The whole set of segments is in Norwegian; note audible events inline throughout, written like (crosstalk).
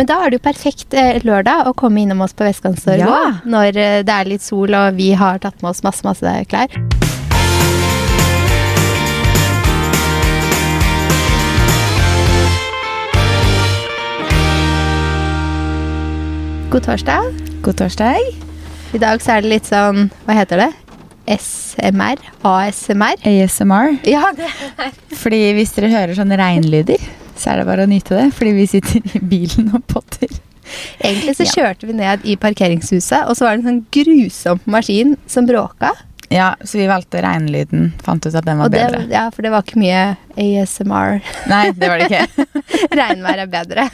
Men da er det jo perfekt eh, lørdag å komme innom oss på Vestkantstorget Ja. når eh, det er litt sol og vi har tatt med oss masse, masse klær. God torsdag. God torsdag. I dag så er det litt sånn, hva heter det? SMR? ASMR? ASMR. Ja, det Fordi hvis dere hører sånne regnlyder, så er det bare å nyte det. Fordi vi sitter i bilen og potter. Egentlig så Ja. kjørte vi ned i parkeringshuset, og så var det en sånn grusom maskin som bråka. Ja, så vi valgte regnlyden. Fant ut at den var det, bedre. ja, for det var ikke mye ASMR. Nei, det var det ikke. (laughs) Regnvær er bedre.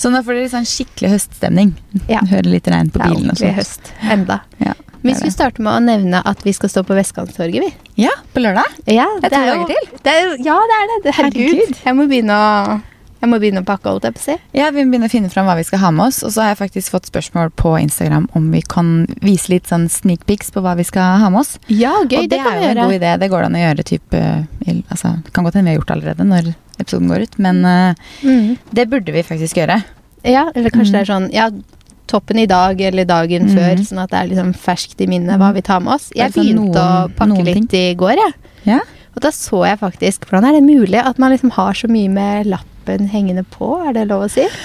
Så nå får dere sånn skikkelig høststemning. Ja. Hører litt regn på bilen og ordentlig høst. Enda. Ja, Hvis er vi det. starter med å nevne at vi skal stå på Vestkantstorget, vi. Ja, på lørdag. Ja, Det er to jo- til. Det er, ja, det er det. det. Herregud. Herregud. Jeg må begynne å jeg må begynne å pakke, holdt jeg på å si. Ja, Vi må begynne å finne fram hva vi skal ha med oss. Og så har jeg faktisk fått spørsmål på Instagram om vi kan vise litt sånn sneak peeks på hva vi skal ha med oss. Ja, gøy. og det, kan er jo en god idé. Det går det an å gjøre type altså, Det kan godt hende vi har gjort det allerede når episoden går ut, men eh, Mm. det burde vi faktisk gjøre. Ja, eller kanskje Mm. det er sånn ja, toppen i dag eller dagen Mm. før, sånn at det er liksom ferskt i minnet hva vi tar med oss. Jeg begynte sånn begynte å pakke litt litt i går, jeg. Ja. Og da så jeg faktisk Hvordan er det mulig at man liksom har så mye med lappen hengende på? Er det lov å si? (laughs)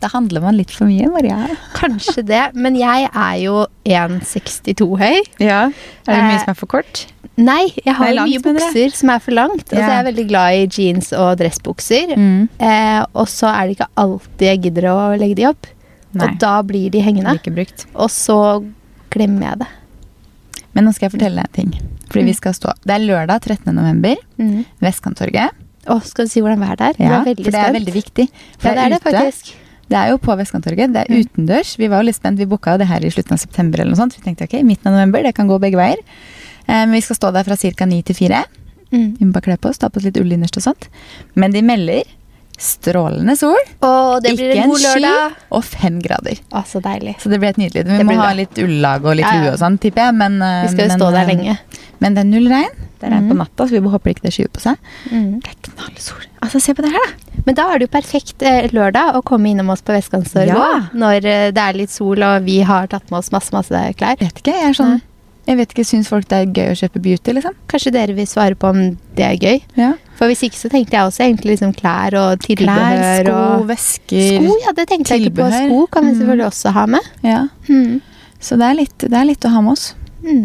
Da handler man litt for mye, Maria. Kanskje det, men jeg er jo 1,62 høy. Ja. Er det mye Eh, som er for kort? Nei, jeg har langt, mye bukser som er for langt. Altså, Ja. jeg er veldig glad i jeans og dressbukser. Mm. Eh, og så er det ikke alltid jeg gidder å legge de opp. Nei. Og da blir de hengende. Brukt. Og så glemmer jeg det. Men nå skal jeg fortelle deg en ting. Fordi vi skal stå Det er lørdag 13. november. Mm. Vestkanttorget. Å, skal du si hvordan været er? Ja, Jeg er for det er veldig viktig. For Ja, det er det faktisk. Det er jo på Vestkanttorget. Det er Mm. utendørs. Vi var jo litt spent. Vi booka jo det her i slutten av september eller noe sånt. Vi tenkte ok, midten av november, det kan gå begge veier. Eh, Men vi skal stå der fra ca. ni til fire. Mm. Vi må bare kle på oss, ta på oss litt ull innerst og sånt. Men de melder strålende sol, Åh, det blir ikke en en sky og fem grader. Å, så deilig. Så det blir helt nydelig. Vi må ha litt ullag og litt Ja, ja. lue og sånn, tipper jeg. Men, eh, Vi skal jo men, stå der eh, lenge. Men det er null regn. Det er regn på natta, så vi håper ikke det skyver på seg. Mm. Det er knallsol. Altså, se på det her, da. Men da er det jo perfekt eh, lørdag å komme innom oss på Vestkantstorget Ja. når eh, det er litt sol og vi har tatt med oss masse, masse klær. Vet ikke, jeg er sånn. Jeg vet ikke, Syns folk det er gøy å kjøpe beauty, liksom? Kanskje dere vil svare på om det er gøy? Ja. For hvis ikke så tenkte jeg også egentlig liksom klær og Klær, sko, og vesker. Sko, ja, det tenkte jeg ikke på. Sko kan vi Mm. selvfølgelig også ha med. Ja. Mm. Så det er, litt, det er litt å ha med oss. Mm.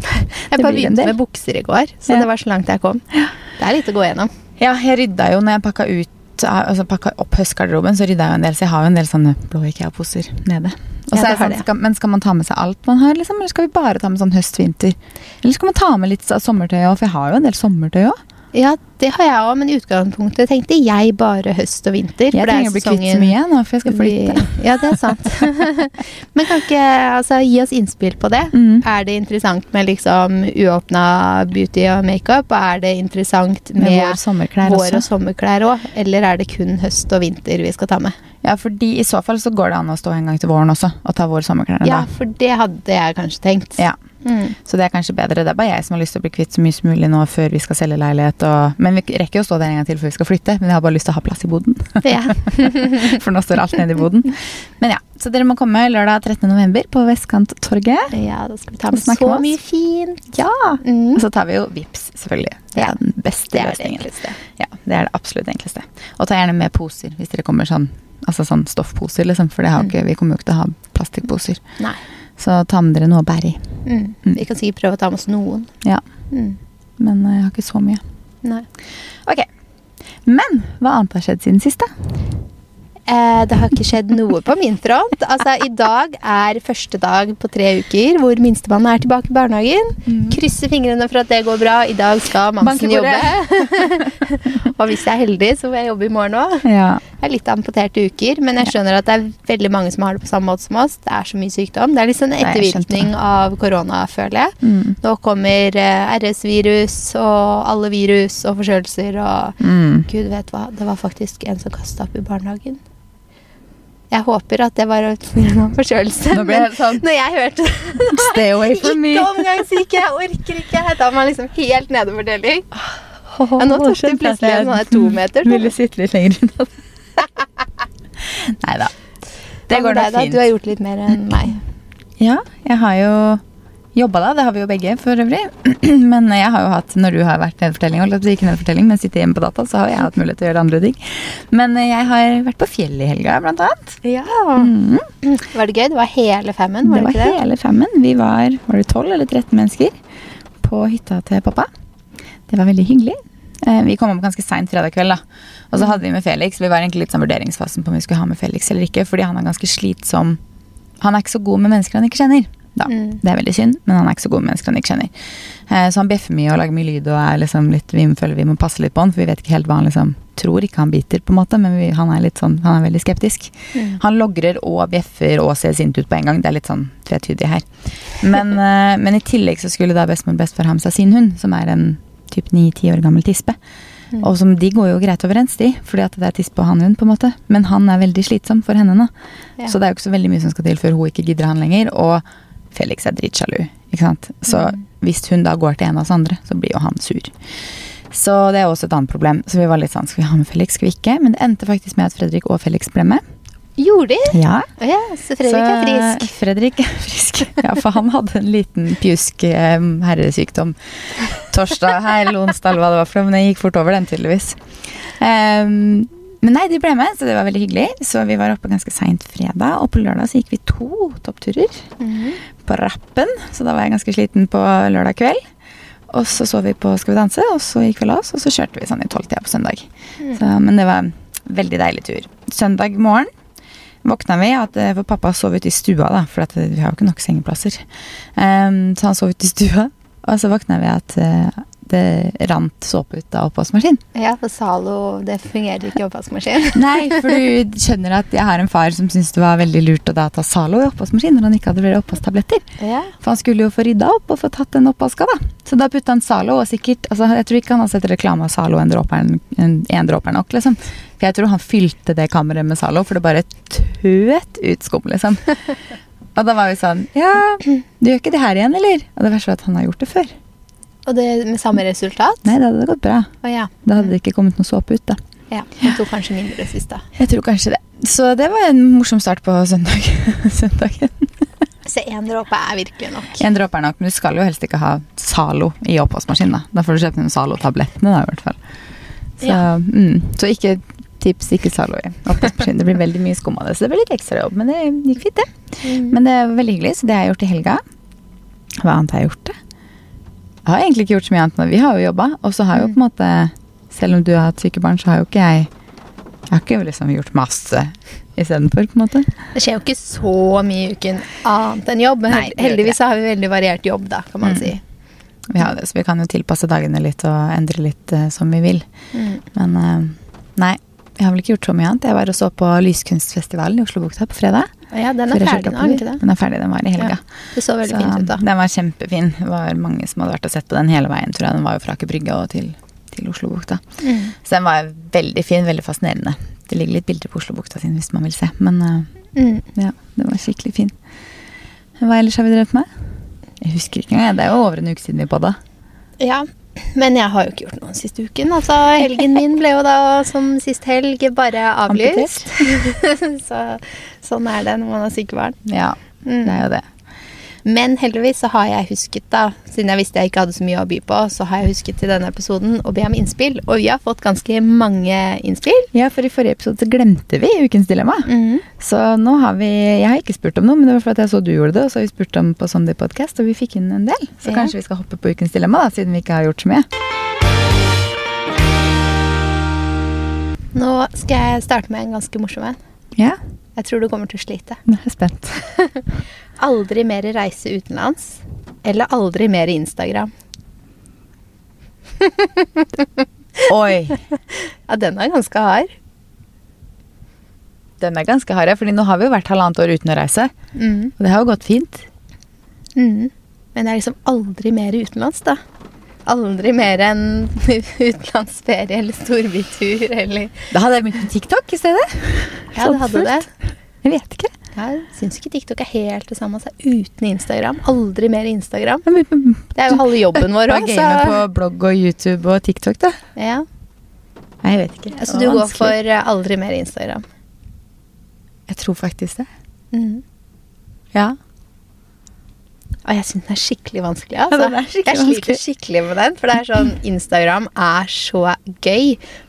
(laughs) Jeg bare begynte med bukser i går, så Ja. det var så langt jeg kom. Det er litt å gå gjennom. Ja, jeg rydda jo når jeg pakka ut Altså pakka opp høstgarderoben, så rydda jeg en del. Så jeg har jo en del sånne blå IKEA-poser nede. Ja, sånn, skal, men skal man ta med seg alt man har, liksom? Eller skal vi bare ta med sånn høst-vinter? Eller skal man ta med litt sommertøy òg? For jeg har jo en del sommertøy òg. Ja, det har jeg òg, men i utgangspunktet tenkte jeg bare høst og vinter. Jeg er trenger å bli kvitt så mye nå, for jeg skal flytte. Ja, det er sant. (laughs) Men kan ikke altså, gi oss innspill på det? Mm. Er det interessant med liksom uåpna beauty og makeup? Er det interessant Med med, vår sommerklær vår og sommerklær òg? Eller er det kun høst og vinter vi skal ta med? Ja, fordi i så fall så går det an å stå en gang til våren også, og ta vår sommerklær Ja, da. for det hadde jeg kanskje tenkt. Ja. Mm. Så det er kanskje bedre. Det er bare jeg som har lyst til å bli kvitt så mye som mulig nå før vi skal selge leilighet. Og, men vi rekker å stå der en gang til før vi skal flytte. Men jeg har bare lyst til å ha plass i boden. Ja. (laughs) For nå står alt nede i boden. Men ja, så dere må komme lørdag 13. november på Vestkanttorget. ja, da skal vi ta med så mye fint. Ja! Mm. Og så tar vi jo VIPS, selvfølgelig. Det Ja, er den beste Det er det løsningen. enkleste. Ja, det er det absolutt enkleste. Og ta gjerne med poser hvis dere kommer sånn. Altså sånn stoffposer, liksom. For det har Mm. ikke, vi kommer jo ikke til å ha plastikkposer. Nei. Så ta med dere noe å bære i. Mm. Mm. Vi kan sikkert prøve å ta med oss noen. Ja. Mm. Men eh, jeg har ikke så mye. Nei. Ok. Men hva annet har skjedd siden sist, da? Eh, det har ikke skjedd noe på min front. Altså, I dag er første dag på tre uker hvor minstemann er tilbake i barnehagen. Krysser fingrene for at det går bra. I dag skal mamsen jobbe. (laughs) og hvis jeg er heldig, så får jeg jobbe i morgen òg. Ja. Det er litt amputerte uker, men jeg skjønner at det er veldig mange som har det på samme måte som oss. Det er så mye sykdom. Det er en sånn ettervirkning av korona, føler jeg. Mm. Nå kommer eh, RS-virus og alle virus og forkjølelser og Mm. Gud vet hva, det var faktisk en som kasta opp i barnehagen. Jeg håper at det var en forkjølelse. Nå ble jeg sånn når jeg hørte Stay away (laughs) from me. Ikke omgangssyke, jeg orker ikke. Da var man liksom helt nede for deling. Ja, nå tok det plutselig en sånn to meter, så- Ville sitte litt lenger unna. (laughs) Nei da. Det går da? fint. Du har gjort litt mer enn meg. Ja, jeg har jo jobba da, det har vi jo begge for øvrig. (clears throat) Men jeg har jo hatt, når du har vært nedfortelling, holdt ikke nedfortelling, men sitter hjemme på data, så har jeg hatt mulighet til å gjøre andre ting. Men jeg har vært på fjellet i helga, blant annet. Ja. Mm. (clears throat) Var det gøy? Det var hele femmen, var Det det, var ikke det? hele femmen. Vi var var det 12 eller 13 mennesker på hytta til pappa. Det var veldig hyggelig. Eh, Vi kom opp ganske seint fredag kveld, da. Og så hadde vi med Felix. Vi var egentlig litt sånn vurderingsfasen på om vi skulle ha med Felix eller ikke, fordi han er ganske slitsom. Han er ikke så god med mennesker han ikke kjenner. Da. Mm. Det er veldig synd, men han er ikke så god menneske han ikke kjenner. Eh, Så han bjeffer mye og lager mye lyd og er liksom litt Vi føler vi må passe litt på han, for vi vet ikke helt hva han liksom tror. Ikke han biter, på en måte, men vi, han er litt sånn Han er veldig skeptisk. Mm. Han logrer og bjeffer og ser sint ut på en gang. Det er litt sånn tvetydig her. Men, (laughs) eh, men i tillegg så skulle da bestemor og bestefar ha med seg sin hund, som er en typ ni-ti år gammel tispe. Mm. Og som de går jo greit overens, de, fordi at det er tispe og hannhund, på en måte. Men han er veldig slitsom for henne nå. Ja. Så det er jo ikke så veldig mye som skal til før hun ikke gidder han lenger. Og Felix er dritsjalu, ikke sant. Så Mm. hvis hun da går til en av oss andre, så blir jo han sur. Så det er også et annet problem. Så vi var litt sånn, skal vi ha med Felix, skal vi ikke? Men det endte faktisk med at Fredrik og Felix ble med. Gjorde de? Ja, Oh ja, så Fredrik er frisk. Fredrik er frisk. (laughs) Ja, for han hadde en liten pjusk um, herresykdom torsdag eller onsdag, eller hva det var for noe, men det gikk fort over den, tydeligvis. Ehm, men nei, de ble med, så det var veldig hyggelig. Så vi var oppe ganske seint fredag, og på lørdag så gikk vi to toppturer Mhm. på rappen, så da var jeg ganske sliten på lørdag kveld. Og så så vi på Skal vi danse, og så gikk vi la oss, og så kjørte vi sånn i tolvtida på søndag. Mm. Så, men det var en veldig deilig tur. Søndag morgen våkna vi at eh, For pappa sov ute i stua, da, for at eh, vi har jo ikke nok sengeplasser. Um, så han sov ute i stua, og så våkna vi at eh, det rant såpe ut av oppvaskmaskinen. Ja, for Zalo, det fungerer ikke i oppvaskmaskin. (laughs) Nei, for du skjønner at jeg har en far som syntes det var veldig lurt å da ta Zalo i oppvaskmaskin når han ikke hadde flere oppvasktabletter. Ja. For han skulle jo få rydda opp og få tatt den oppvaska, da. Så da putta han Zalo, og sikkert altså, Jeg tror ikke han har sett reklame av Zalo en dråpe er- en, en dråpe nok, liksom. For jeg tror han fylte det kammeret med Zalo, for det bare tøt ut skum, liksom. (laughs) Og da var vi sånn Ja, du gjør ikke det her igjen, eller? Og det verste var at han har gjort det før. Og det med samme resultat? Nei, det hadde gått bra. Oh, ja. Da hadde det ikke kommet noe såpe ut, da. ja. Det tok kanskje mindre sist, da. Jeg tror kanskje det. Så det var en morsom start på søndag. (laughs) søndagen. Så én dråpe er virkelig nok. En dråpe er nok, men du skal jo helst ikke ha Zalo i oppvaskmaskinen. Da Da får du kjøpe noen Zalo-tablettene, da, i hvert fall. Så, Ja. mm, så ikke tips ikke Zalo i oppvaskmaskinen. Det blir veldig mye skum av det, så det blir litt ekstrajobb. Men det gikk fint, det. Mm. Men det er veldig hyggelig, så det har jeg gjort i helga. Hva annet har jeg gjort, det? Jeg har egentlig ikke gjort så mye annet, vi har jo jobba. Og så har jo Mm. på en måte, selv om du har hatt syke barn, så har jo ikke jeg Jeg har ikke liksom gjort masse istedenfor, på en måte. Det skjer jo ikke så mye i uken annet enn jobb, men Nei, heldigvis har vi veldig variert jobb, da, kan man Mm. si. Vi har det, så vi kan jo tilpasse dagene litt og endre litt uh, som vi vil. Mm. Men uh, nei, jeg har vel ikke gjort så mye annet. Jeg var og så på Lyskunstfestivalen i Oslobukta på fredag. Ja, den er ferdig nå, er den ikke det? Den er ferdig, den var i helga. Ja, Det så veldig Så fint ut, da. Den var kjempefin. Det var mange som hadde vært og sett på den hele veien, tror jeg. Den var jo fra Aker Brygge og til, til Oslobukta. Mm. Så den var veldig fin, veldig fascinerende. Det ligger litt bilder på Oslobukta sin hvis man vil se. Men eh, Mm. ja, den var skikkelig fin. Hva ellers har vi drevet med? Jeg husker ikke engang. Det er jo over en uke siden vi podda. Ja, men jeg har jo ikke gjort noe siste uken. Altså, helgen min ble jo da som sist helg bare avlyst. (laughs) så sånn er det når man har syke barn. Ja, Mm. det er jo det. Men heldigvis så har jeg husket, da, siden jeg visste jeg ikke hadde så mye å by på, så har jeg husket til denne episoden å be om innspill. Og vi har fått ganske mange innspill. Ja, for i forrige episode så glemte vi Ukens dilemma. Mm. Så nå har vi Jeg har ikke spurt om noe, men det var fordi jeg så du gjorde det, og så har vi spurt om på Sunday Podcast, og vi fikk inn en del. Så Ja. kanskje vi skal hoppe på Ukens dilemma, da, siden vi ikke har gjort så mye. Nå skal jeg starte med en ganske morsom en. Ja, Jeg tror du kommer til å slite. nå er jeg spent. (laughs) Aldri mer reise utenlands. Eller aldri mer Instagram. (laughs) Oi! Ja, den er ganske hard. Den er ganske hard, ja, fordi nå har vi jo vært halvannet år uten å reise. Mm. Og det har jo gått fint. Mm. Men det er liksom aldri mer utenlands, da. Aldri mer enn (laughs) utenlandsferie eller storbytur eller Da hadde jeg begynt med TikTok i stedet. Ja, det hadde det. Jeg vet ikke. Jeg syns ikke TikTok er helt det samme altså, uten Instagram. Aldri mer Instagram. Det er jo halve jobben vår òg, game på blogg og YouTube og TikTok, da. ja. Jeg vet ikke. Så altså, du går for eh, aldri mer Instagram? Jeg tror faktisk det. Mm. Ja. Og jeg syns den er skikkelig vanskelig. Altså. Ja, er skikkelig jeg sliter vanskelig. skikkelig med den. For det er sånn, Instagram er så gøy.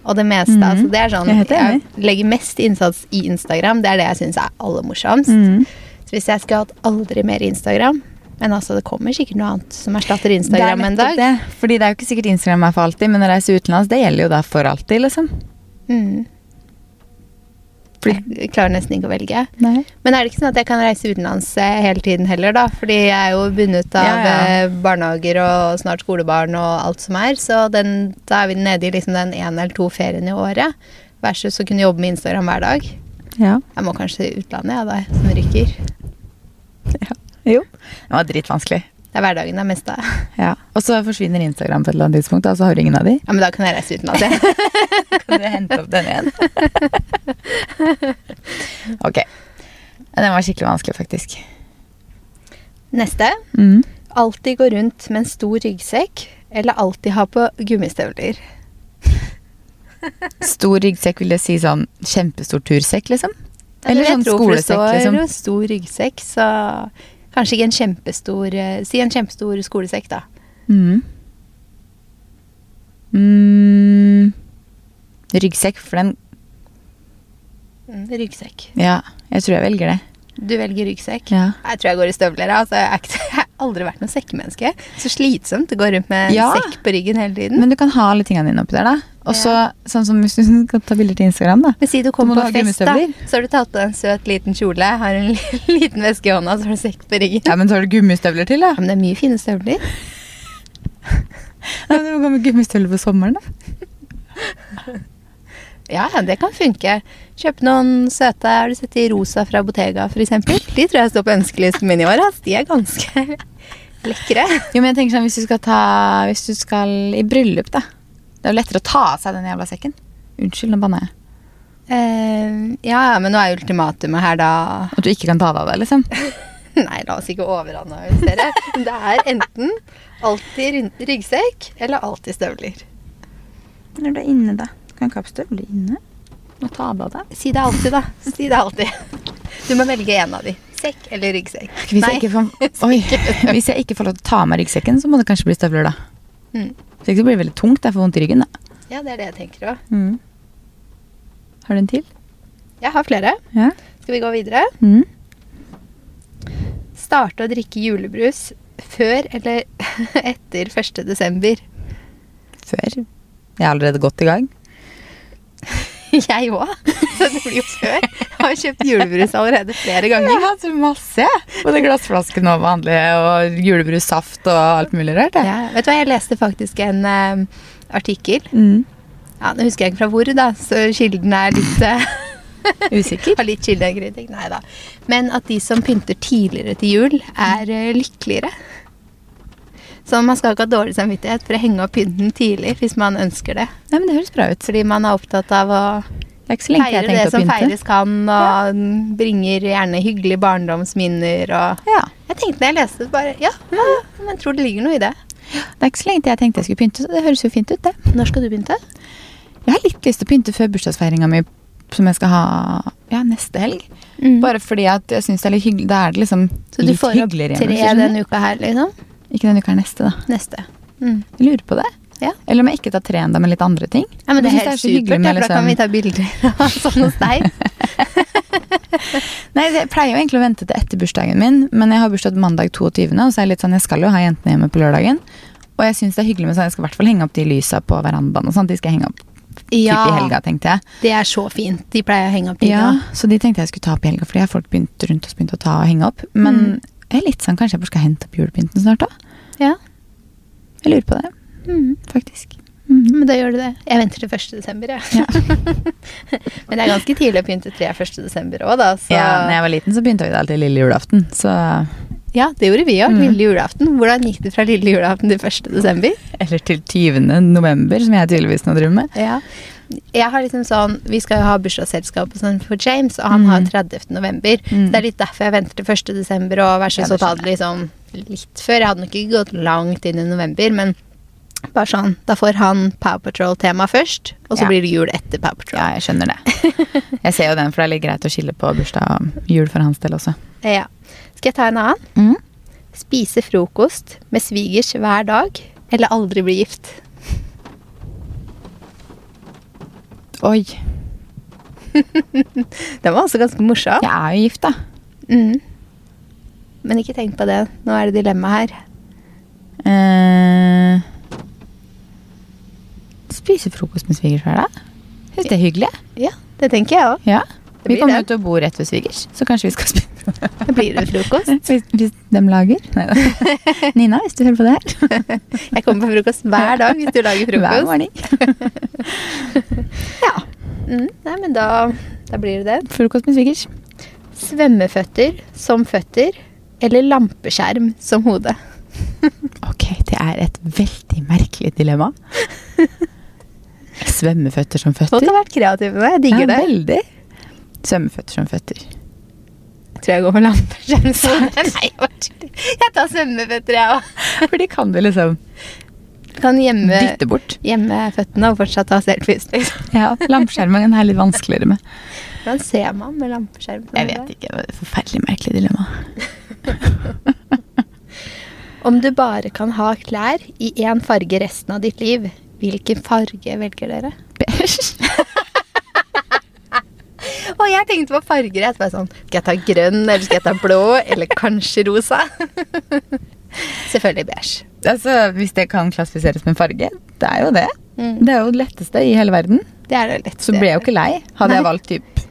Og det meste Mm. altså, det er sånn, Jeg jeg legger mest innsats i Instagram. Det er det jeg syns er aller morsomst. Mm. Så hvis jeg skulle hatt aldri mer Instagram Men altså, det kommer sikkert noe annet som erstatter Det er Instagram en dag. Det. Fordi det er jo ikke sikkert Instagram er for alltid, men å reise utenlands, det gjelder jo da for alltid, liksom. Mm. Jeg klarer nesten ikke å velge. Nei. Men er det ikke sånn at jeg kan reise utenlands eh, hele tiden heller, da? Fordi jeg er jo bundet av Ja, ja. eh, barnehager og snart skolebarn og alt som er. Så den, da er vi nede i liksom den ene eller to feriene i året. Versus å kunne jobbe med Instagram hver dag. Ja. Jeg må kanskje til utlandet, ja, da, som ryker. Jo. Det var dritvanskelig. Det er hverdagen det er mest av. (laughs) Ja. Og så forsvinner Instagram på et eller annet tidspunkt, og så har du ingen av de. Ja, men da kan jeg reise utenlands, (laughs) jeg. Kan du hente opp den igjen? (laughs) ok. Den var skikkelig vanskelig, faktisk. Neste. Mm. Alltid gå rundt med en stor ryggsekk, eller alltid ha på gummistøvler. Stor ryggsekk vil det si sånn kjempestor tursekk, liksom? Eller jeg sånn tror for det skolesekk, står liksom? stor ryggsekk, så kanskje ikke en kjempestor eh, Si en kjempestor skolesekk, da. Mm. Mm. Ryggsekk, for den Mm, ryggsekk. Ja, jeg tror jeg velger det. Du velger ryggsekk? Ja. Jeg tror jeg går i støvler. Altså, jeg, er ikke, (laughs) jeg aldri vært noe sekkemenneske. Så slitsomt å gå rundt med Ja. sekk på ryggen hele tiden. Men, du kan ha alle tingene dine oppi der, da. Og så, sånn som hvis du (laughs) skal ta bilder til Instagram, da. Men si du kommer på fest, da. Så har du tatt på deg en søt liten kjole, har en (laughs) liten veske i hånda, så har du sekk på ryggen. Ja. Ja, men så har du gummistøvler til, da. Ja, Men det er mye fine støvler. Ja, men du må gå med gummistøvler på sommeren, da. Ja, ja, det kan funke. Kjøp noen søte Har du sett de rosa fra Bottega, f.eks.? De tror jeg står på ønskelisten min i år. Altså. De er ganske (laughs) lekre. Jo, men jeg tenker sånn, hvis du skal ta Hvis du skal i bryllup, da. Det er jo lettere å ta av seg den jævla sekken. Unnskyld, nå banner jeg. Uh, ja, men nå er ultimatumet her da At du ikke kan ta det av deg, liksom. (laughs) Nei, la oss ikke overanalysere. Det er enten alltid ryggsekk eller alltid støvler. Når du er inne, da. Du kan ikke ha støvler inne. Må ta av deg. Si det alltid, da. Si det alltid. Du må velge en av de. Sekk eller ryggsekk. Hvis jeg, får, (laughs) oi, hvis jeg ikke får lov til å ta av meg ryggsekken, så må det kanskje bli støvler, da. Mm. Så ikke så blir det veldig tungt. Jeg får vondt i ryggen, da. Ja, det er det jeg tenker òg. Mm. Har du en til? Jeg har flere. Ja. Skal vi gå videre? Mm. Starte å drikke julebrus før eller (laughs) etter 1. desember. Før. Jeg er allerede godt i gang. (laughs) Jeg òg. Så det blir jo før. Jeg har kjøpt julebrus allerede flere ganger. Jeg har så masse. Både glassflasker og vanlige, og julebrussaft og alt mulig rart. Ja, vet du hva, jeg leste faktisk en eh, artikkel. Mm. Ja, Nå husker jeg ikke fra hvor, da, så kilden er litt uh, (laughs) Usikker. Har litt kildekritikk. Nei da. Men at de som pynter tidligere til jul, er uh, lykkeligere. Så man skal ikke ha dårlig samvittighet for å henge opp pynten tidlig hvis man ønsker det. Nei, men det høres bra ut. Fordi man er opptatt av å feire det som feires kan, og bringer gjerne hyggelige barndomsminner og Ja. Jeg tenkte da jeg leste det, bare Ja, ja, men jeg tror det ligger noe i det. Det er ikke så lenge til jeg tenkte jeg skulle pynte, så det høres jo fint ut, det. Når skal du pynte? Jeg har litt lyst til å pynte før bursdagsfeiringa mi, som jeg skal ha ja, neste helg. Mm. Bare fordi at jeg syns det er litt hyggelig. Da er det liksom Så du får opp tre denne uka her, liksom? Ikke denne uka neste, da. Neste. Mm. Jeg lurer på det. Ja. Eller om jeg ikke tar tre enda, men litt andre ting. Ja, men det er helt supert, med ja, for da kan liksom- vi ta bilder (laughs) av sånn hos deg. (laughs) Nei, Jeg pleier jo egentlig å vente til etter bursdagen min, men jeg har bursdag mandag 22., og så er jeg litt sånn, jeg skal jo ha jentene hjemme på lørdagen. Og jeg syns det er hyggelig med sånn, jeg skal i hvert fall henge opp de lysa på verandaen og sånt. De skal jeg henge opp typ i helga, tenkte jeg. det er så fint. De pleier å henge opp de Ja, da. Så de tenkte jeg skulle ta opp i helga, fordi folk begynt rundt oss begynte å ta og henge opp. Men Mm. Jeg er litt sånn, kanskje jeg bare skal hente opp julepynten snart da? Ja. Jeg lurer på det, Mm. faktisk. Mm. Men da gjør du det. Jeg venter til 1. desember, jeg. Ja. (laughs) Men det er ganske tidlig å pynte treet 1. desember òg, da. Så Ja, når jeg var liten så begynte vi det alltid lille julaften, så Ja, det gjorde vi òg. Mm. Lille julaften. Hvordan gikk det fra lille julaften til 1. desember? Eller til 20. november, som jeg tydeligvis nå driver med. Ja. Jeg har liksom sånn, Vi skal jo ha bursdagsselskap sånn for James, og han Mm. har 30. november. Mm. Så det er litt derfor jeg venter til 1. desember, og vær så det liksom litt før. Jeg hadde nok ikke gått langt inn i november, men Bare sånn, Da får han Power Patrol-tema først, og så Ja. blir det jul etter Power Patrol. Ja, jeg skjønner det. Jeg ser jo den, for det er litt greit å skille på bursdag og jul for hans del også. Ja. Skal jeg ta en annen? Mm. Spise frokost med svigers hver dag, eller aldri bli gift? Oi. (laughs) Den var også ganske morsom. Jeg er jo gift, da. Mm. Men ikke tenk på det. Nå er det dilemma her. Eh, spise frokost med svigers hver dag? Syns det er hyggelig. Ja, det tenker jeg òg. Ja. Vi kommer jo til å bo rett ved svigers, så kanskje vi skal (laughs) spise (laughs) Blir det frokost? (laughs) hvis, hvis de lager. Neida. (laughs) Nina, hvis du hører på det her. Jeg kommer på frokost hver dag hvis du lager Hver frokost. morgen. ja. Mm, nei, men da, da blir det det. Frokost med svigers. Svømmeføtter som føtter, eller lampeskjerm som hode. Ok, det er et veldig merkelig dilemma. Svømmeføtter som føtter. har vært kreative med det. Jeg digger ja, det. Veldig. Svømmeføtter som føtter. Tror jeg går for lampeskjerm. (laughs) Nei, jeg tar svømmeføtter, jeg òg. (laughs) For de kan du liksom Kan gjemme, gjemme føttene og fortsatt ta selfies. Liksom. Ja, Lampeskjermen er litt vanskeligere med. Hvordan ser man med lampeskjerm? Jeg vet ikke. det var et Forferdelig merkelig dilemma. (laughs) Om du bare kan ha klær i én farge resten av ditt liv, hvilken farge velger dere? Beige. Og jeg tenkte på farger. Jeg bare sånn, Skal jeg ta grønn, eller skal jeg ta blå, eller kanskje rosa? (laughs) Selvfølgelig beige. Altså, Hvis det kan klassifiseres med farge, det er jo det. Mm. Det er jo det letteste i hele verden. Det er det letteste. Så ble jeg jo ikke lei. Hadde Nei. jeg valgt typ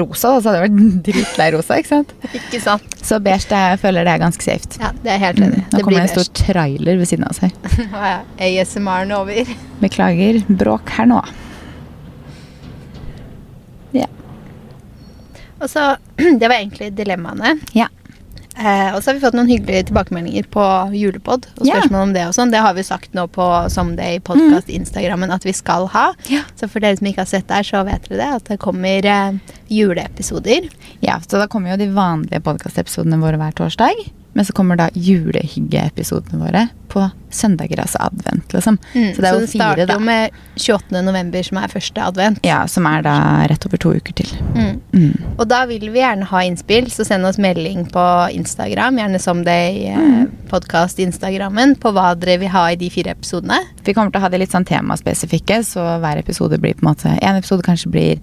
rosa, så hadde jeg vært (laughs) dritlei rosa. ikke sant? (laughs) Ikke sant? Så beige, det, jeg føler det er ganske safe. Ja, det er helt enig. Nå Det kommer blir det en stor trailer ved siden av oss her. Nå er ASMR-en over. Beklager bråk her nå. Og så, (clears throat) Det var egentlig dilemmaene. ja. Eh, og så har vi fått noen hyggelige tilbakemeldinger på julepod. Og Ja. spørsmål om det og sånn. Det har vi sagt nå på Someday podcast Instagrammen at vi skal ha. Ja. Så for dere som ikke har sett der, så vet dere det. At det kommer eh, juleepisoder. ja, så da kommer jo de vanlige podkastepisodene våre hver torsdag. Men så kommer da julehyggeepisodene våre på søndager, altså advent, liksom. Mm, Så det er jo det fire, starter da. jo med 28. november, som er første advent. Ja, som er da rett over to uker til. Mm. Mm. Og da vil vi gjerne ha innspill, så send oss melding på Instagram, gjerne Someday eh, Mm. podcast Instagrammen, på hva dere vil ha i de fire episodene. Vi kommer til å ha det litt sånn temaspesifikke, så hver episode blir på en måte En episode kanskje blir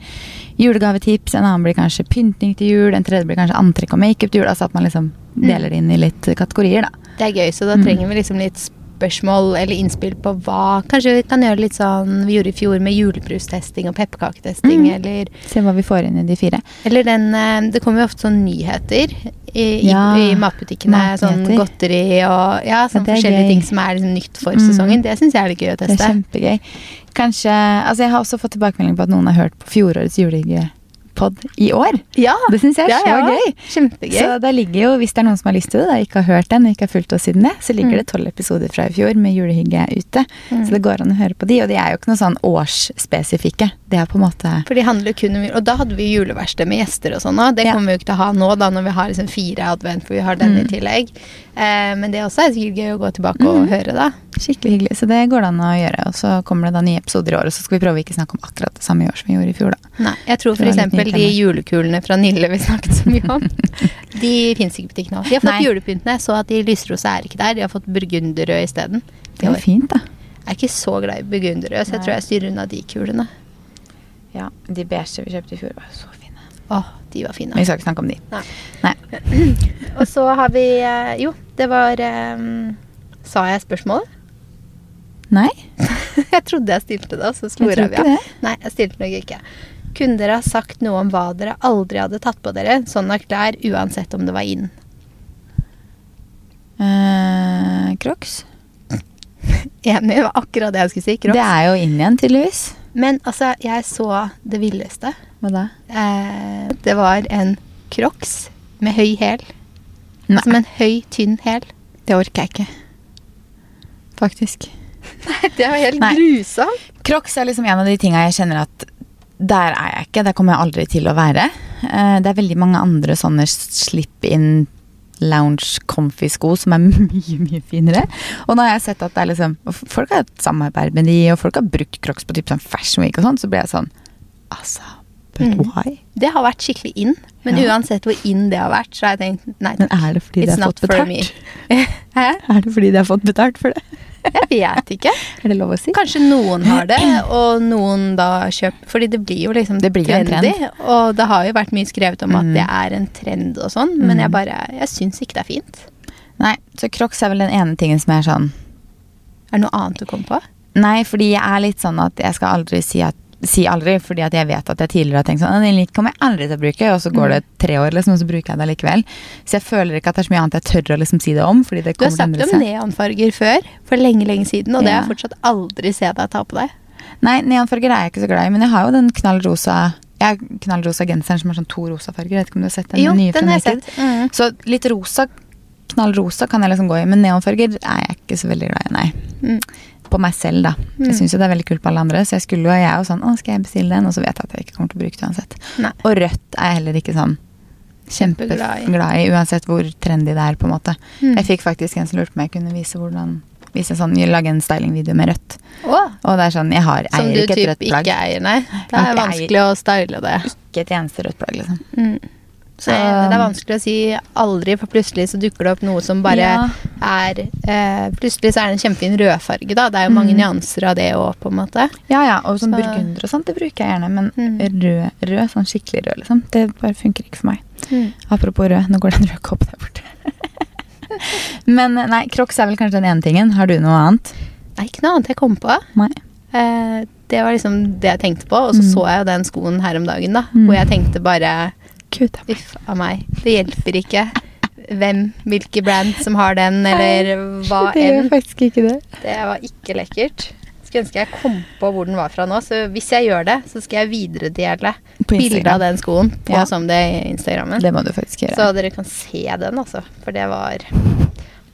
julegavetips, en annen blir kanskje pynting til jul, en tredje blir kanskje antrekk og makeup til jul. Altså at man liksom deler det inn i litt kategorier, da. Det er gøy, så da Mm. trenger vi liksom litt spørsmål eller innspill på hva Kanskje vi kan gjøre litt sånn vi gjorde i fjor med julebrustesting og pepperkaketesting, Mm. eller, Se hva vi får inn i de fire. eller den eh, Det kommer jo ofte sånn nyheter i, Ja, i, matbutikkene. Sånn godteri og ja, sånn er forskjellige gøy. ting som er liksom nytt for Mm. sesongen. Det syns jeg er litt gøy å Det er teste. kjempegøy. Kanskje Altså, jeg har også fått tilbakemelding på at noen har hørt på fjorårets julehyggepod i år. Ja, Det syns jeg er så ja. gøy. Kjempegøy. Så da ligger jo, hvis det er noen som har lyst til det, da ikke har hørt den og ikke har fulgt oss siden det, så ligger Mm. det tolv episoder fra i fjor med julehygge ute. Mm. Så det går an å høre på de, og de er jo ikke noe sånn årsspesifikke. Det er på en måte For de handler kun om. Og da hadde vi juleverksted med gjester og sånn òg. Det kommer vi jo ikke til å ha nå, da når vi har liksom fire advent, for vi har den i Mm. tillegg. Eh, men det også er sikkert gøy å gå tilbake og Mm. høre, da. Skikkelig hyggelig. Så det går det an å gjøre. Og så kommer det da nye episoder i år, og så skal vi prøve å ikke snakke om akkurat det samme i år som vi gjorde i fjor, da. Nei, jeg tror f.eks. de julekulene fra Nille vi snakket så mye om, (laughs) de fins ikke i butikken nå. De har fått Nei. julepyntene. Jeg så at de lyserosa er ikke der. De har fått burgunderrød isteden. Det er jo fint, da. Jeg er ikke så glad i burgunderrød, så jeg Nei. tror jeg styrer unna de kulene. Ja, De beige vi kjøpte i fjor, var jo så fine. Åh, de var fine. Men vi skal ikke snakke om de. Nei. Nei. (clears throat) Og så har vi eh, Jo, det var um, Sa jeg spørsmålet? Nei? (laughs) jeg trodde jeg stilte det, og så Jeg ikke av. det. Nei, jeg stilte nok ikke. Kunne dere ha sagt noe om hva dere aldri hadde tatt på dere, sånn av klær, uansett om det var inn? Eh, Crocs? (laughs) Enig, det var akkurat det jeg skulle si. Crocs. Det er jo inn igjen, tydeligvis. Men altså, jeg så det villeste. Hva da? Eh, det var en Crocs med høy hæl. Som en høy, tynn hæl. det orker jeg ikke. Faktisk. Det er jo helt Nei. grusomt. Crocs er liksom en av de tinga jeg kjenner at der er jeg ikke. Der kommer jeg aldri til å være. Eh, Det er veldig mange andre sånne slipp-in lounge comfy sko som er (laughs) mye, mye finere. Og nå har jeg sett at det er liksom Folk har samarbeid med de, og folk har brukt Crocs på typ sånn Fashion Week og sånn, så blir jeg sånn Altså, but Mm. why? Det har vært skikkelig in, men Ja. uansett hvor in det har vært, så har jeg tenkt nei Men er det fordi de It's har fått betalt? (laughs) Er det fordi de har fått betalt for det? Jeg vet ikke. (laughs) Er det lov å si? Kanskje noen har det, (clears throat) og noen da kjøper Fordi det blir jo liksom Det blir trendy. en trendy. Og det har jo vært mye skrevet om at Mm. det er en trend og sånn, men Mm. jeg bare Jeg syns ikke det er fint. Nei, så Crocs er vel den ene tingen som er sånn Er det noe annet du kom på? Nei, fordi jeg er litt sånn at jeg skal aldri si at Si aldri, fordi at jeg vet at jeg tidligere har tenkt sånn «Å, Den kommer jeg aldri til å bruke, og så går det tre år, liksom, og så bruker jeg det likevel. Så jeg føler ikke at det er så mye annet jeg tør å liksom si det om. Det Du har sagt om neonfarger før, for lenge, lenge siden, og det har jeg fortsatt aldri sett deg ta på deg. Nei, neonfarger er jeg ikke så glad i, men jeg har jo den knallrosa Jeg har knallrosa genseren som har sånn to rosa farger. Jeg vet ikke om du har sett den Jo, nye den har jeg sett. Mm. Så litt rosa, knallrosa kan jeg liksom gå i, men neonfarger er jeg ikke så veldig glad i, nei. Mm. På meg selv, da. Mm. Jeg syns jo det er veldig kult på alle andre, så jeg skulle jo jeg er jo sånn Å, skal jeg bestille den? Og så vet jeg at jeg ikke kommer til å bruke det uansett. Nei. Og rødt er jeg heller ikke sånn kjempeglad i. uansett hvor trendy det er, på en måte. Mm. Jeg fikk faktisk en som lurte på om jeg kunne vise hvordan Vise sånn, lage en stylingvideo med rødt. Oh. Og det er sånn, jeg har, som eier du ikke et rødt plagg. Som du typ ikke eier, nei. Det er vanskelig å style det. Ikke et eneste rødt plagg, liksom. Mm. Så- det er vanskelig å si aldri, for plutselig så dukker det opp noe som bare Ja. er eh, Plutselig så er det en kjempefin rødfarge, da. Det er jo mange Mm. nyanser av det òg, på en måte. Ja, ja, og sånn Så- burgunder og sånt, det bruker jeg gjerne. Men Mm. rød, rød, sånn skikkelig rød, liksom, det bare funker ikke for meg. Mm. Apropos rød, nå går det en rød kopp der borte. (laughs) men nei, Crocs er vel kanskje den ene tingen. Har du noe annet? Nei, ikke noe annet jeg kom på. Nei. Eh, det var liksom det jeg tenkte på, og så Mm. så jeg jo den skoen her om dagen, da. Mm. Hvor jeg tenkte bare Gud, Uff a meg. Det hjelper ikke hvem, hvilke brand som har den, eller hva (laughs) det gjør faktisk ikke det. Det var ikke lekkert. Skulle ønske jeg kom på hvor den var fra nå, så hvis jeg gjør det, så skal jeg videredele På bilde av den skoen på Ja. som det i Instagrammen. Det må du faktisk gjøre. Så dere kan se den, altså. For det var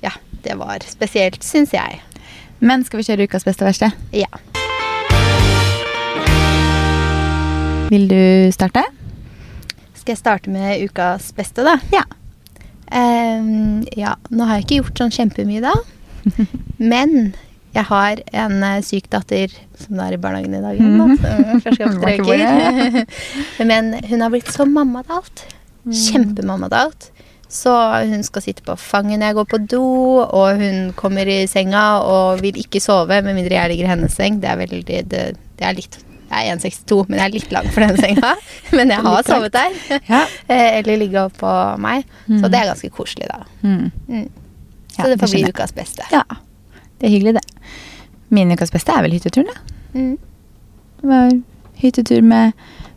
Ja, det var spesielt, syns jeg. Men skal vi kjøre ukas beste og verste? Ja. Vil du starte? Skal jeg starte med ukas beste, da? Ja. Um, ja, nå har jeg ikke gjort sånn kjempemye da. (laughs) Men jeg har en eh, syk datter som er i barnehagen i dag. Mm (laughs) uker. (laughs) Men hun har blitt så mamma til alt. Kjempemamma til alt. Så hun skal sitte på fanget når jeg går på do, og hun kommer i senga og vil ikke sove med mindre jeg ligger i hennes seng. Det er veldig det, det er litt Jeg er 1,62, men jeg er litt lang for den senga. (laughs) Men jeg har sovet der. (laughs) Ja. (laughs) Eh, Eller ligge oppå meg. Så Mm. det er ganske koselig, da. Mm. Mm. Så Ja, det får bli ukas beste. ja. Det er hyggelig, det. Min ukas beste er vel hytteturen, da. Mm. Det var hyttetur med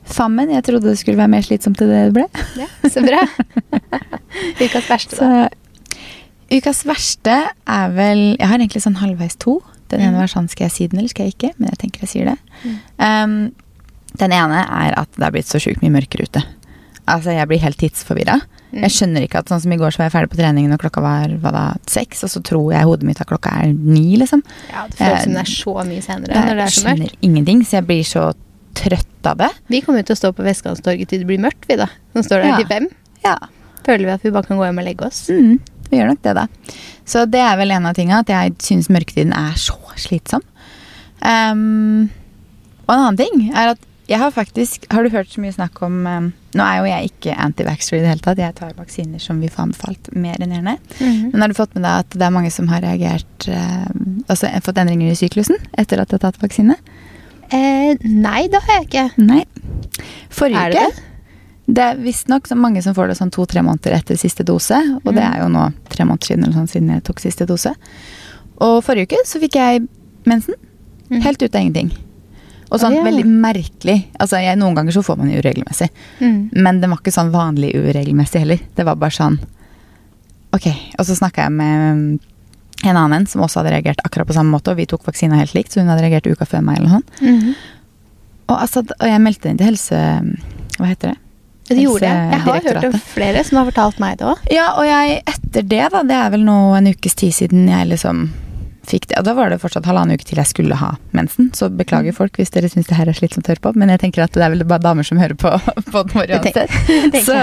fammen. Jeg trodde det skulle være mer slitsomt enn det det ble. Ja, så bra. ukas verste, Så da. ukas verste er vel Jeg har egentlig sånn halvveis to. Den ene Mm. var sånn Skal jeg si den, eller skal jeg ikke? Men jeg tenker jeg sier det. Mm. Um, den ene er at det er blitt så sjukt mye mørkere ute. Altså, jeg blir helt tidsforvirra. Mm. Jeg skjønner ikke at sånn som i går så var jeg ferdig på treningen og klokka var hva da, seks, og så tror jeg hodet mitt at klokka er ni, liksom. Ja, det føles som det er så mye senere Jeg når det er så skjønner ingenting, så jeg blir så trøtt av det. Vi kommer jo til å stå på Vestkantstorget til det blir mørkt, vi da. Som står der Ja. til fem. Ja. Føler vi at vi bare kan gå hjem og legge oss. Mm, vi gjør nok det, da. Så det er vel en av tinga, at jeg syns mørketiden er så slitsom. Um, og en annen ting er at jeg har faktisk Har du hørt så mye snakk om um, Nå er jo jeg ikke anti-vaxxer i det hele tatt. Jeg tar vaksiner som vi får anbefalt, mer enn gjerne. Mhm. Men har du fått med deg at det er mange som har reagert um, Altså fått endringer i syklusen etter at de har tatt vaksine? Eh, nei, det har jeg ikke. Nei. Forrige Er det uke Det er visstnok mange som får det sånn to-tre måneder etter siste dose. Og det Mm. er jo nå tre måneder siden eller sånn, siden jeg tok siste dose. Og forrige uke så fikk jeg mensen. Mhm. Helt ut av ingenting. Og sånn oh, ja. veldig merkelig. Altså jeg, Noen ganger så får man det uregelmessig. Mm. Men det var ikke sånn vanlig uregelmessig heller. Det var bare sånn Ok. Og så snakka jeg med um, en annen som også hadde reagert akkurat på samme måte, og vi tok vaksina helt likt, så hun hadde reagert uka før meg eller noe sånt. Mm. Og, altså, og jeg meldte inn til helse... Hva heter det? Det gjorde jeg. Jeg har hørt om flere som har fortalt meg det òg. Ja, og jeg etter det, da, det er vel nå en ukes tid siden jeg liksom fikk det. Og da var det fortsatt halvannen uke til jeg skulle ha mensen. Så beklager folk hvis dere syns det her er slitsomt å høre på, men jeg tenker at det er vel bare damer som hører på (laughs) På vår Det uansett. (laughs) Så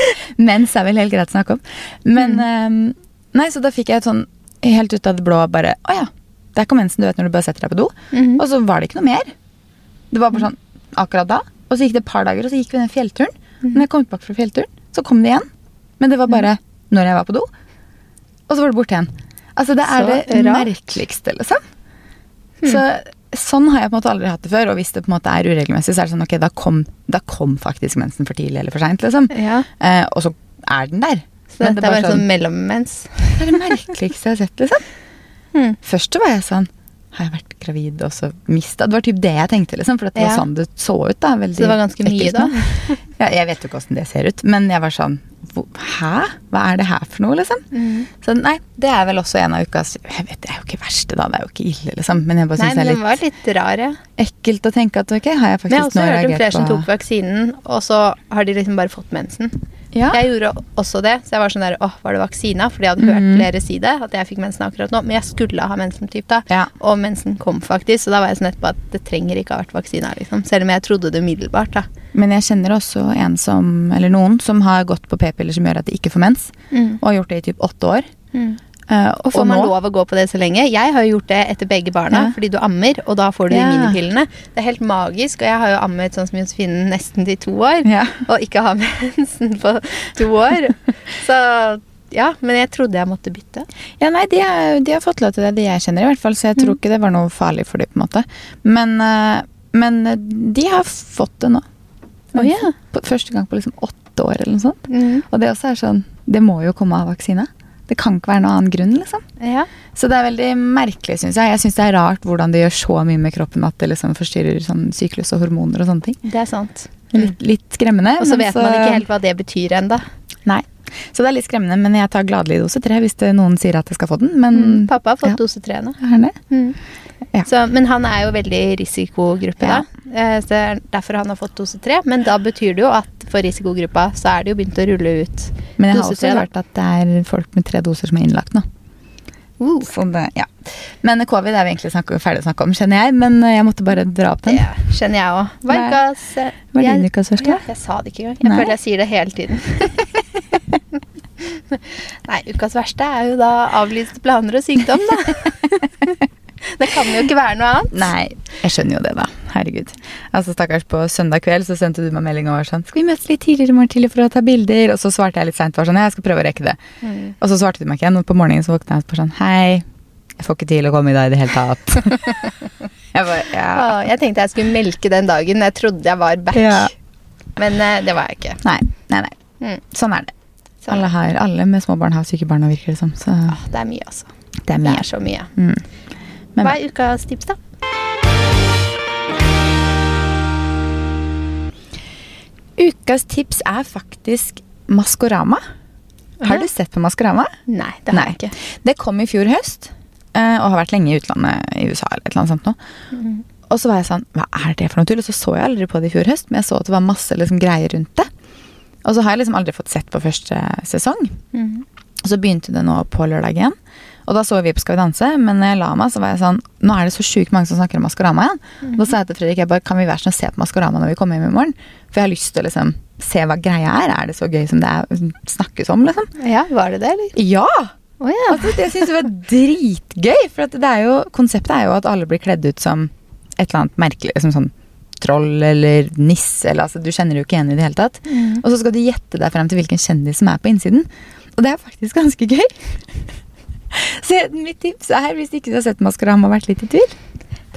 (laughs) mens er vel helt greit å snakke om. Men Mm. eh, Nei, så da fikk jeg et sånn helt ut av det blå bare Å ja, der kom mensen, du vet når du bare setter deg på do. Mhm. Og så var det ikke noe mer. Det var bare sånn akkurat da. Og så gikk det et par dager, og så gikk vi den fjellturen. Mhm. Når jeg kom tilbake fra fjellturen, så kom det igjen. Men det var bare når jeg var på do. Og så var det borte igjen. Altså, det er Så det rart. merkeligste, liksom. Så sånn har jeg på en måte aldri hatt det før. Og hvis det på en måte er uregelmessig, så er det sånn ok, da kom, da kom faktisk mensen for tidlig eller for seint, liksom. Ja, Eh, og så er den der. så dette det er bare sånn- sånn mellommens. Det er det merkeligste jeg har sett, liksom. (laughs) Mm. Først så var jeg sånn Har jeg vært gravid og så mista Det var typ det jeg tenkte, liksom. For det var Ja. sånn det så ut. da Veldig Så det var ganske mye, da? (laughs) Ja, jeg vet jo ikke åssen det ser ut, men jeg var sånn Hæ? Hva er det her for noe, liksom? Mm. Så nei, det er vel også en av ukas Jeg vet, Det er jo ikke verste, da. Det er jo ikke ille, liksom. Men jeg bare syns det er litt var litt rar, ja. ekkelt å tenke at ok, har jeg faktisk nå reagert Men jeg har også hørt om flere som tok vaksinen, og så har de liksom bare fått mensen. Ja. Jeg gjorde også det, så jeg var sånn der Åh, var det vaksina? Fordi jeg hadde hørt Mhm. flere si det, at jeg fikk mensen akkurat nå. Men jeg skulle ha mensen typ da. Ja. Og mensen kom faktisk, så da var jeg sånn etterpå at det trenger ikke ha vært vaksina, liksom. Selv om jeg trodde det umiddelbart, da. Men jeg kjenner også en som, eller noen som har gått på p-piller som gjør at de ikke får mens, Mm. og har gjort det i typ åtte år. Mm. Eh, Og får man lov å gå på det så lenge? Jeg har jo gjort det etter begge barna, Ja. fordi du ammer, og da får du Ja. de minipillene. Det er helt magisk, og jeg har jo ammet sånn som Josefine nesten til to år, Ja. og ikke har (laughs) mensen på to år. Så ja, men jeg trodde jeg måtte bytte. Ja, nei, de, er, de har fått lov til det, de jeg kjenner i hvert fall, så jeg tror Mm. ikke det var noe farlig for dem, på en måte. Men, eh, men de har fått det nå. Oh, yeah. Første gang på liksom åtte år eller noe sånt. Mm. Og det også er sånn, det må jo komme av vaksine. Det kan ikke være noen annen grunn, liksom. Ja. Så det er veldig merkelig, syns jeg. Jeg syns det er rart hvordan det gjør så mye med kroppen at det liksom forstyrrer sånn syklus og hormoner og sånne ting. Det er sant. Litt, litt skremmende. Og så vet man ikke helt hva det betyr ennå. Nei. Så det er litt skremmende, men jeg tar gladelig dose tre hvis det, noen sier at jeg skal få den. Men Mm. Pappa har fått ja. dose tre nå. Mm. Ja. Så, men han er jo veldig risikogruppe, Ja. da. Eh, Så det er derfor han har fått dose tre. Men da betyr det jo at for risikogruppa så er det jo begynt å rulle ut Men jeg har også 3, hørt at det er folk med tre doser som er innlagt nå. uh, det, ja. Men covid er vi egentlig snakke, ferdig å snakke om, kjenner jeg. Men jeg måtte bare dra opp den. Det kjenner jeg òg. Eh, jeg- din ukas første? Ja, jeg sa det ikke engang. Jeg Nei. føler jeg sier det hele tiden. (laughs) (laughs) Nei, ukas verste er jo da avlyste planer og sykdom, da. (laughs) det kan jo ikke være noe annet. Nei, jeg skjønner jo det, da. Herregud. Altså, Stakkars, på søndag kveld så sendte du meg melding og var sånn Skal vi møtes litt tidligere i morgen tidlig for å ta bilder? Og så svarte jeg litt seint. Sånn, ja, jeg skal prøve å rekke det. Mm. Og så svarte du meg ikke igjen. Og på morgenen så våkna jeg og sånn Hei, jeg får ikke til å komme i dag i det hele tatt. (laughs) jeg bare, ja. Åh, jeg tenkte jeg skulle melke den dagen. Jeg trodde jeg var back. Ja. Men uh, det var jeg ikke. Nei, nei, nei. Mm. Sånn er det. Så, Alle, her, alle med små barn har syke barn virker det som. Så Åh, det er mye, altså. det er Det mye. er så mye. Mm. Men Hva er ukas tips, da? ukas tips er faktisk Maskorama. Har du sett på Maskorama? Nei, det har Nei. jeg ikke. Det kom i fjor høst, eh, og har vært lenge i utlandet, i USA eller et eller annet sånt noe. Mm. Og så var jeg sånn, hva er det for noe tull? Og så så jeg aldri på det i fjor høst, men jeg så at det var masse liksom, greier rundt det. Og så har jeg liksom aldri fått sett på første sesong. Mhm. Og så begynte det nå på lørdag igjen. Og da så vi på Skal vi danse, men når jeg la meg, så var jeg sånn Nå er det så sjukt mange som snakker om Maskorama igjen. Og Da sa jeg til Fredrik jeg bare, kan vi være sånn og se på Maskorama når vi kommer hjem i morgen? For jeg har lyst til å liksom se hva greia er. Er det så gøy som det er, snakkes om, liksom? Ja, var det det, eller? Ja! Oh, ja. Altså, det syns jeg var dritgøy. For at det er jo, konseptet er jo at alle blir kledd ut som et eller annet merkelig. Liksom sånn troll eller nisse. Eller, altså, du kjenner jo ikke igjen i det hele tatt. Mm. Og så skal du gjette deg frem til hvilken kjendis som er på innsiden. Og det er faktisk ganske gøy. (laughs) Så mitt tips er, hvis ikke du har sett Maskorama og vært litt i tvil,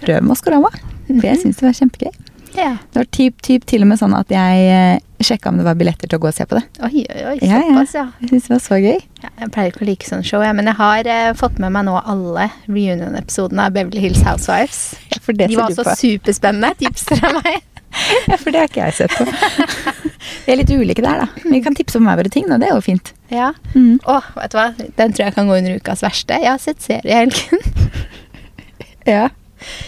prøv Maskorama. For jeg syns det var kjempegøy. Ja. Det var typ, typ til og med sånn at jeg eh, sjekka om det var billetter til å gå og se på det. Oi, oi, oi. Ja, ja. Såpass, ja. Jeg syns det var så gøy. ja. Jeg pleier ikke å like sånne show, ja, men jeg har eh, fått med meg nå alle reunion-episodene av Beverly Hills Housewives. For det De var så på. superspennende. Tipser av meg. (laughs) Ja, for det har ikke jeg sett på. (laughs) Vi er litt ulike der, da. Vi kan tipse om hver våre ting, og det er jo fint. Ja. Mm. Åh, vet du hva? Den tror jeg kan gå under ukas verste. Jeg har sett serie i helgen. Ja.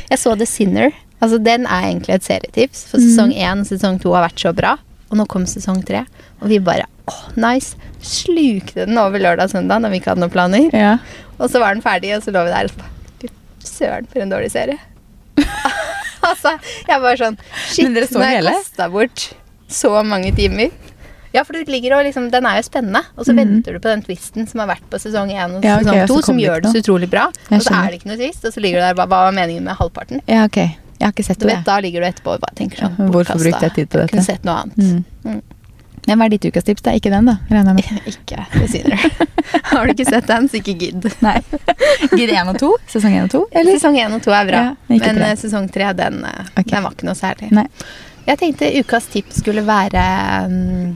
Jeg så The Sinner. Altså, den er egentlig et serietips. For sesong én og sesong to har vært så bra. Og nå kom sesong tre, og vi bare åh, nice. Slukte den over lørdag og søndag når vi ikke hadde noen planer. ja. Og så var den ferdig, og så lå vi der og så Fy Søren, for en dårlig serie. (laughs) altså, jeg var sånn Shit, nå har jeg kasta bort så mange timer. Ja, for du ligger og liksom, den er jo spennende, og så mm. venter du på den twisten som har vært på sesong 1 og Ja, okay, sesong 2, som gjør det så utrolig bra. Jeg Og så skjønner. er det ikke noe twist, og så ligger du der bare Hva var meningen med halvparten? Ja, ok. Jeg har ikke sett Du det. vet, Da ligger du etterpå og bare tenker sånn hvorfor brukte jeg tid på dette? Kunne sett noe annet. Mm. Mm. Men hva er ditt ukas tips? Det er ikke den, da? Regner jeg med. (laughs) Ikke, du. (laughs) Har du ikke sett den, så ikke gidd. (laughs) Nei. Gidd 1 og 2? Sesong 1 og 2? Eller? Sesong 1 og 2 er bra, Ja, men men tre. eh, sesong 3 den, okay. Den var ikke noe særlig. Nei. Jeg tenkte ukas tips skulle være mm,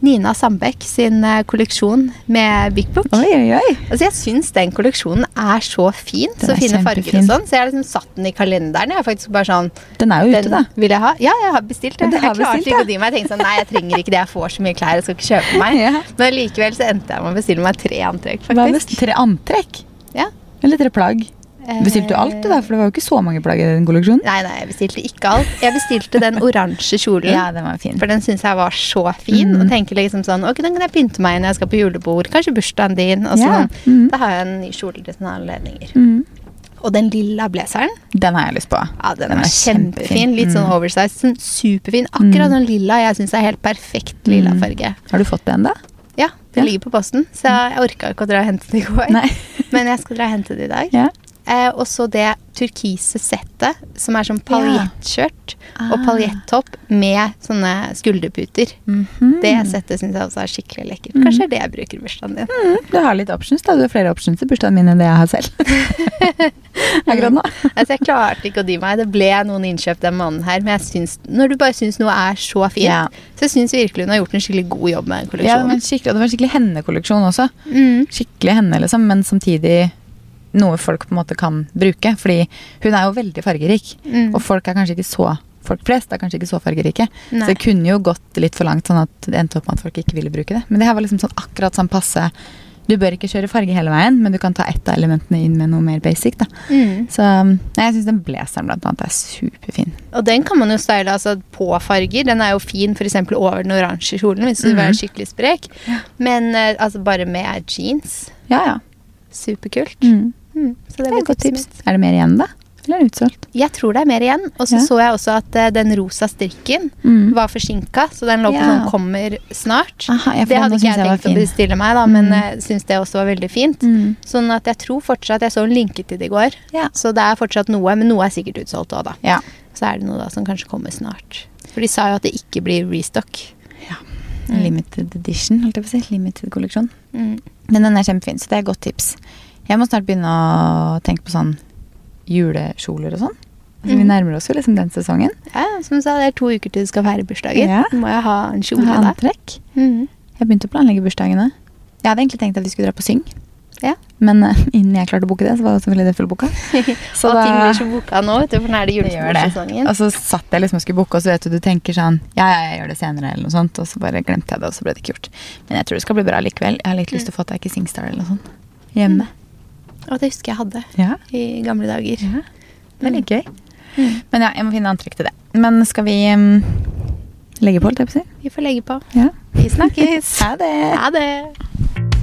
Nina Sandbeck sin eh, kolleksjon med Big Book. Oi, oi, oi. Altså Jeg syns den kolleksjonen er så fin. Den Så fine farger og sånn. Så jeg har liksom satt den i kalenderen. Jeg er faktisk bare sånn Den er jo ute, da. vil jeg ha. Ja, jeg har bestilt det. Ja, jeg klarte ikke å dy meg. Jeg tenkte sånn, nei, jeg trenger ikke det. Jeg får så mye klær, jeg skal ikke kjøpe meg. (laughs) Ja. Men likevel så endte jeg med å bestille meg tre antrekk, Hva er det? faktisk. Tre antrekk? Ja. Eller tre plagg? Bestilte du alt, det der, For det var jo ikke så mange plagg i den kolleksjonen. Nei, nei, jeg bestilte ikke alt. Jeg bestilte den oransje kjolen. Ja, den var fin. For den syns jeg var så fin. Mm. Og tenker liksom sånn Ok, den kan jeg pynte meg i når jeg skal på julebord. Kanskje bursdagen din. Og sånn. sånn. Mm. Da har jeg en ny kjole til sånne anledninger. Mm. Og den lilla blazeren, Den har jeg lyst på. ja, den, Den er kjempefin. kjempefin. Litt sånn Mm. oversized. Sånn superfin. Akkurat Mm. sånn lilla jeg syns er helt perfekt lilla Mm. farge. Har du fått den, da? Ja, det Ja. ligger på posten. Så jeg orka ikke å dra og hente den i går. (laughs) Men jeg skal dra og hente den i dag. Ja. Eh, og så det turkise settet, som er sånn paljettskjørt og Ah. paljettopp med sånne skulderputer. Mhm. Det settet syns jeg også er skikkelig lekkert. Mm. Kanskje det er det jeg bruker i bursdagen din. Mm, Du har litt options, da. Du har flere options i bursdagen min enn det jeg har selv. (laughs) Akkurat nå. (laughs) Altså, jeg klarte ikke å dy meg. Det ble noen innkjøp den måneden her, men jeg syns, når du bare syns noe er så fint, Ja. så syns virkelig hun har gjort en skikkelig god jobb med kolleksjonen. Ja, det var en skikkelig, og det var en skikkelig hennekolleksjon også. Mm. Skikkelig henne, liksom, men samtidig noe folk på en måte kan bruke. Fordi hun er jo veldig fargerik, Mm. og folk er kanskje ikke så Folk flest er kanskje ikke så fargerike. Nei. Så det kunne jo gått litt for langt, sånn at det endte opp med at folk ikke ville bruke det. Men det her var liksom sånn akkurat sånn passe Du bør ikke kjøre farge hele veien, men du kan ta ett av elementene inn med noe mer basic. da. Mm. Så nei, jeg syns den blazeren blant annet er superfin. Og den kan man jo style altså, på farger. Den er jo fin f.eks. over den oransje kjolen hvis du vil være Mhm. skikkelig sprek. Men eh, altså bare med jeans. Ja, ja. Superkult. Mm. Mm. Så det Det er et godt tips. tips. Er det mer igjen, da? Eller er det utsolgt? Jeg tror det er mer igjen. Og så Ja. så jeg også at uh, den rosa strikken Mm. var forsinka, så den lå på Ja. sånn 'kommer snart'. Aha, det hadde ikke jeg jeg tenkt å bestille meg, da, men Mm. jeg syns det også var veldig fint. Mm. Sånn at jeg tror fortsatt Jeg så en linke til det i går, Ja. så det er fortsatt noe, men noe er sikkert utsolgt òg, da. ja. Så er det noe da som kanskje kommer snart. For de sa jo at det ikke blir restock. Ja. Limited edition, holdt jeg på å si. Limited kolleksjon. Mm. Men den er kjempefin, så det er et godt tips. Jeg må snart begynne å tenke på sånn julekjoler og sånn. Altså, Vi Mhm. nærmer oss jo liksom den sesongen. Ja, som du sa, det er to uker til du skal feire bursdagen. Ja. Må jeg ha en kjole ha da? Mhm. Jeg begynte å planlegge bursdagene. Jeg hadde egentlig tenkt at vi skulle dra på Syng. Ja. Men uh, (laughs) innen jeg klarte å booke det, så var det selvfølgelig det fullbooka. (laughs) Så og ting blir så boka nå, vet du, for nå er det julebordsesongen. Og så satt jeg liksom og skulle booke, og så vet du, du tenker sånn Ja, ja, jeg gjør det senere, eller noe sånt. Og så bare glemte jeg det, og så ble det ikke gjort. Men jeg tror det skal bli bra likevel. Jeg har litt lyst til å få tak i Singstar eller noe sånt. Hjemme. Og det husker jeg hadde Ja. i gamle dager. ja. Det er gøy. Mm. Men ja, jeg må finne antrekk til det. Men skal vi um, legge på, holdt jeg på å si? Vi får legge på. Ja. Vi snakkes. (laughs) Ha det! Ha det.